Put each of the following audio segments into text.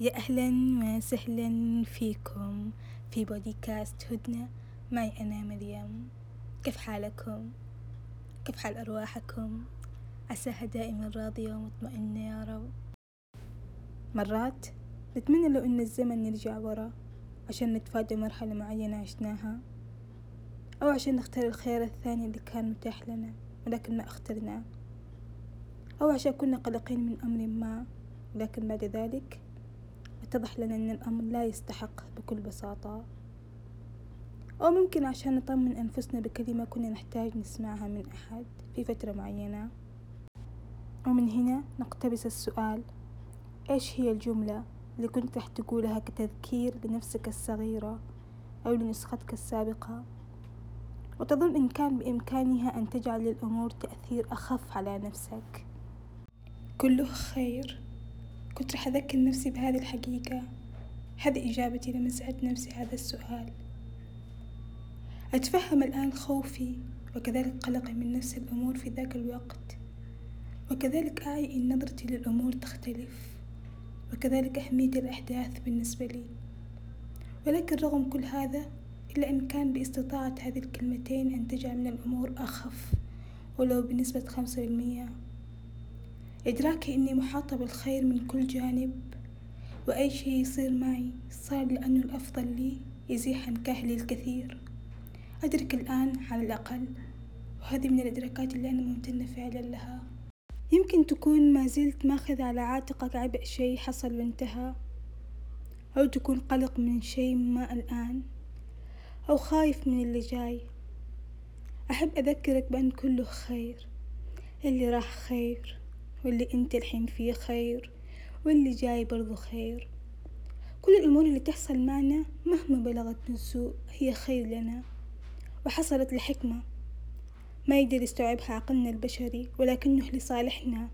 يا أهلا وسهلا فيكم في بوديكاست هدنة معي أنا مريم كيف حالكم؟ كيف حال أرواحكم؟ عساها دائما راضية ومطمئنة يا رب مرات نتمنى لو إن الزمن يرجع ورا عشان نتفادى مرحلة معينة عشناها أو عشان نختار الخيار الثاني اللي كان متاح لنا ولكن ما اخترناه أو عشان كنا قلقين من أمر ما ولكن بعد ذلك اتضح لنا أن الأمر لا يستحق بكل بساطة. أو ممكن عشان نطمن أنفسنا بكلمة كنا نحتاج نسمعها من أحد في فترة معينة. ومن هنا نقتبس السؤال إيش هي الجملة اللي كنت راح تقولها كتذكير لنفسك الصغيرة أو لنسختك السابقة؟ وتظن إن كان بإمكانها أن تجعل للأمور تأثير أخف على نفسك. كله خير. كنت رح أذكر نفسي بهذه الحقيقة. هذه إجابتي لما سألت نفسي هذا السؤال. أتفهم الآن خوفي وكذلك قلقي من نفس الأمور في ذاك الوقت. وكذلك أعي أن نظرتي للأمور تختلف. وكذلك أهمية الأحداث بالنسبة لي. ولكن رغم كل هذا إلا أن كان باستطاعة هذه الكلمتين أن تجعل من الأمور أخف ولو بنسبة خمسة بالمية إدراكي إني محاطة بالخير من كل جانب وأي شيء يصير معي صار لأنه الأفضل لي يزيح عن كاهلي الكثير. أدرك الآن على الأقل وهذه من الإدراكات اللي أنا ممتنة فعلا لها. يمكن تكون ما زلت ماخذ على عاتقك عبء شيء حصل وانتهى أو تكون قلق من شيء ما الآن أو خايف من اللي جاي. أحب أذكرك بأن كله خير اللي راح خير. واللي انت الحين فيه خير واللي جاي برضو خير. كل الأمور اللي تحصل معنا مهما بلغت من سوء هي خير لنا وحصلت لحكمة. ما يقدر يستوعبها عقلنا البشري ولكنه لصالحنا.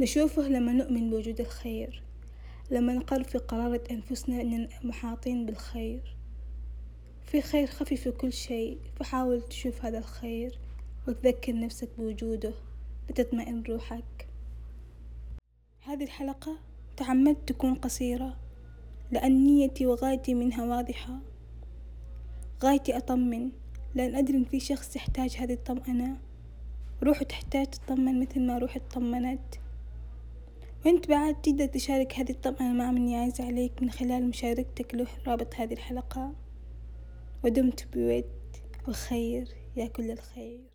نشوفه لما نؤمن بوجود الخير لما نقر في قرارة أنفسنا أننا محاطين بالخير. في خير خفي في كل شيء فحاول تشوف هذا الخير وتذكر نفسك بوجوده. لتطمئن روحك. هذه الحلقة تعمدت تكون قصيرة لأن نيتي وغايتي منها واضحة. غايتي أطمن لأن أدري إن في شخص يحتاج هذه الطمأنة. روحه تحتاج تطمن مثل ما روحي اطمنت. وأنت بعد تقدر تشارك هذه الطمأنة مع من يعز عليك من خلال مشاركتك له رابط هذه الحلقة. ودمت بود وخير يا كل الخير.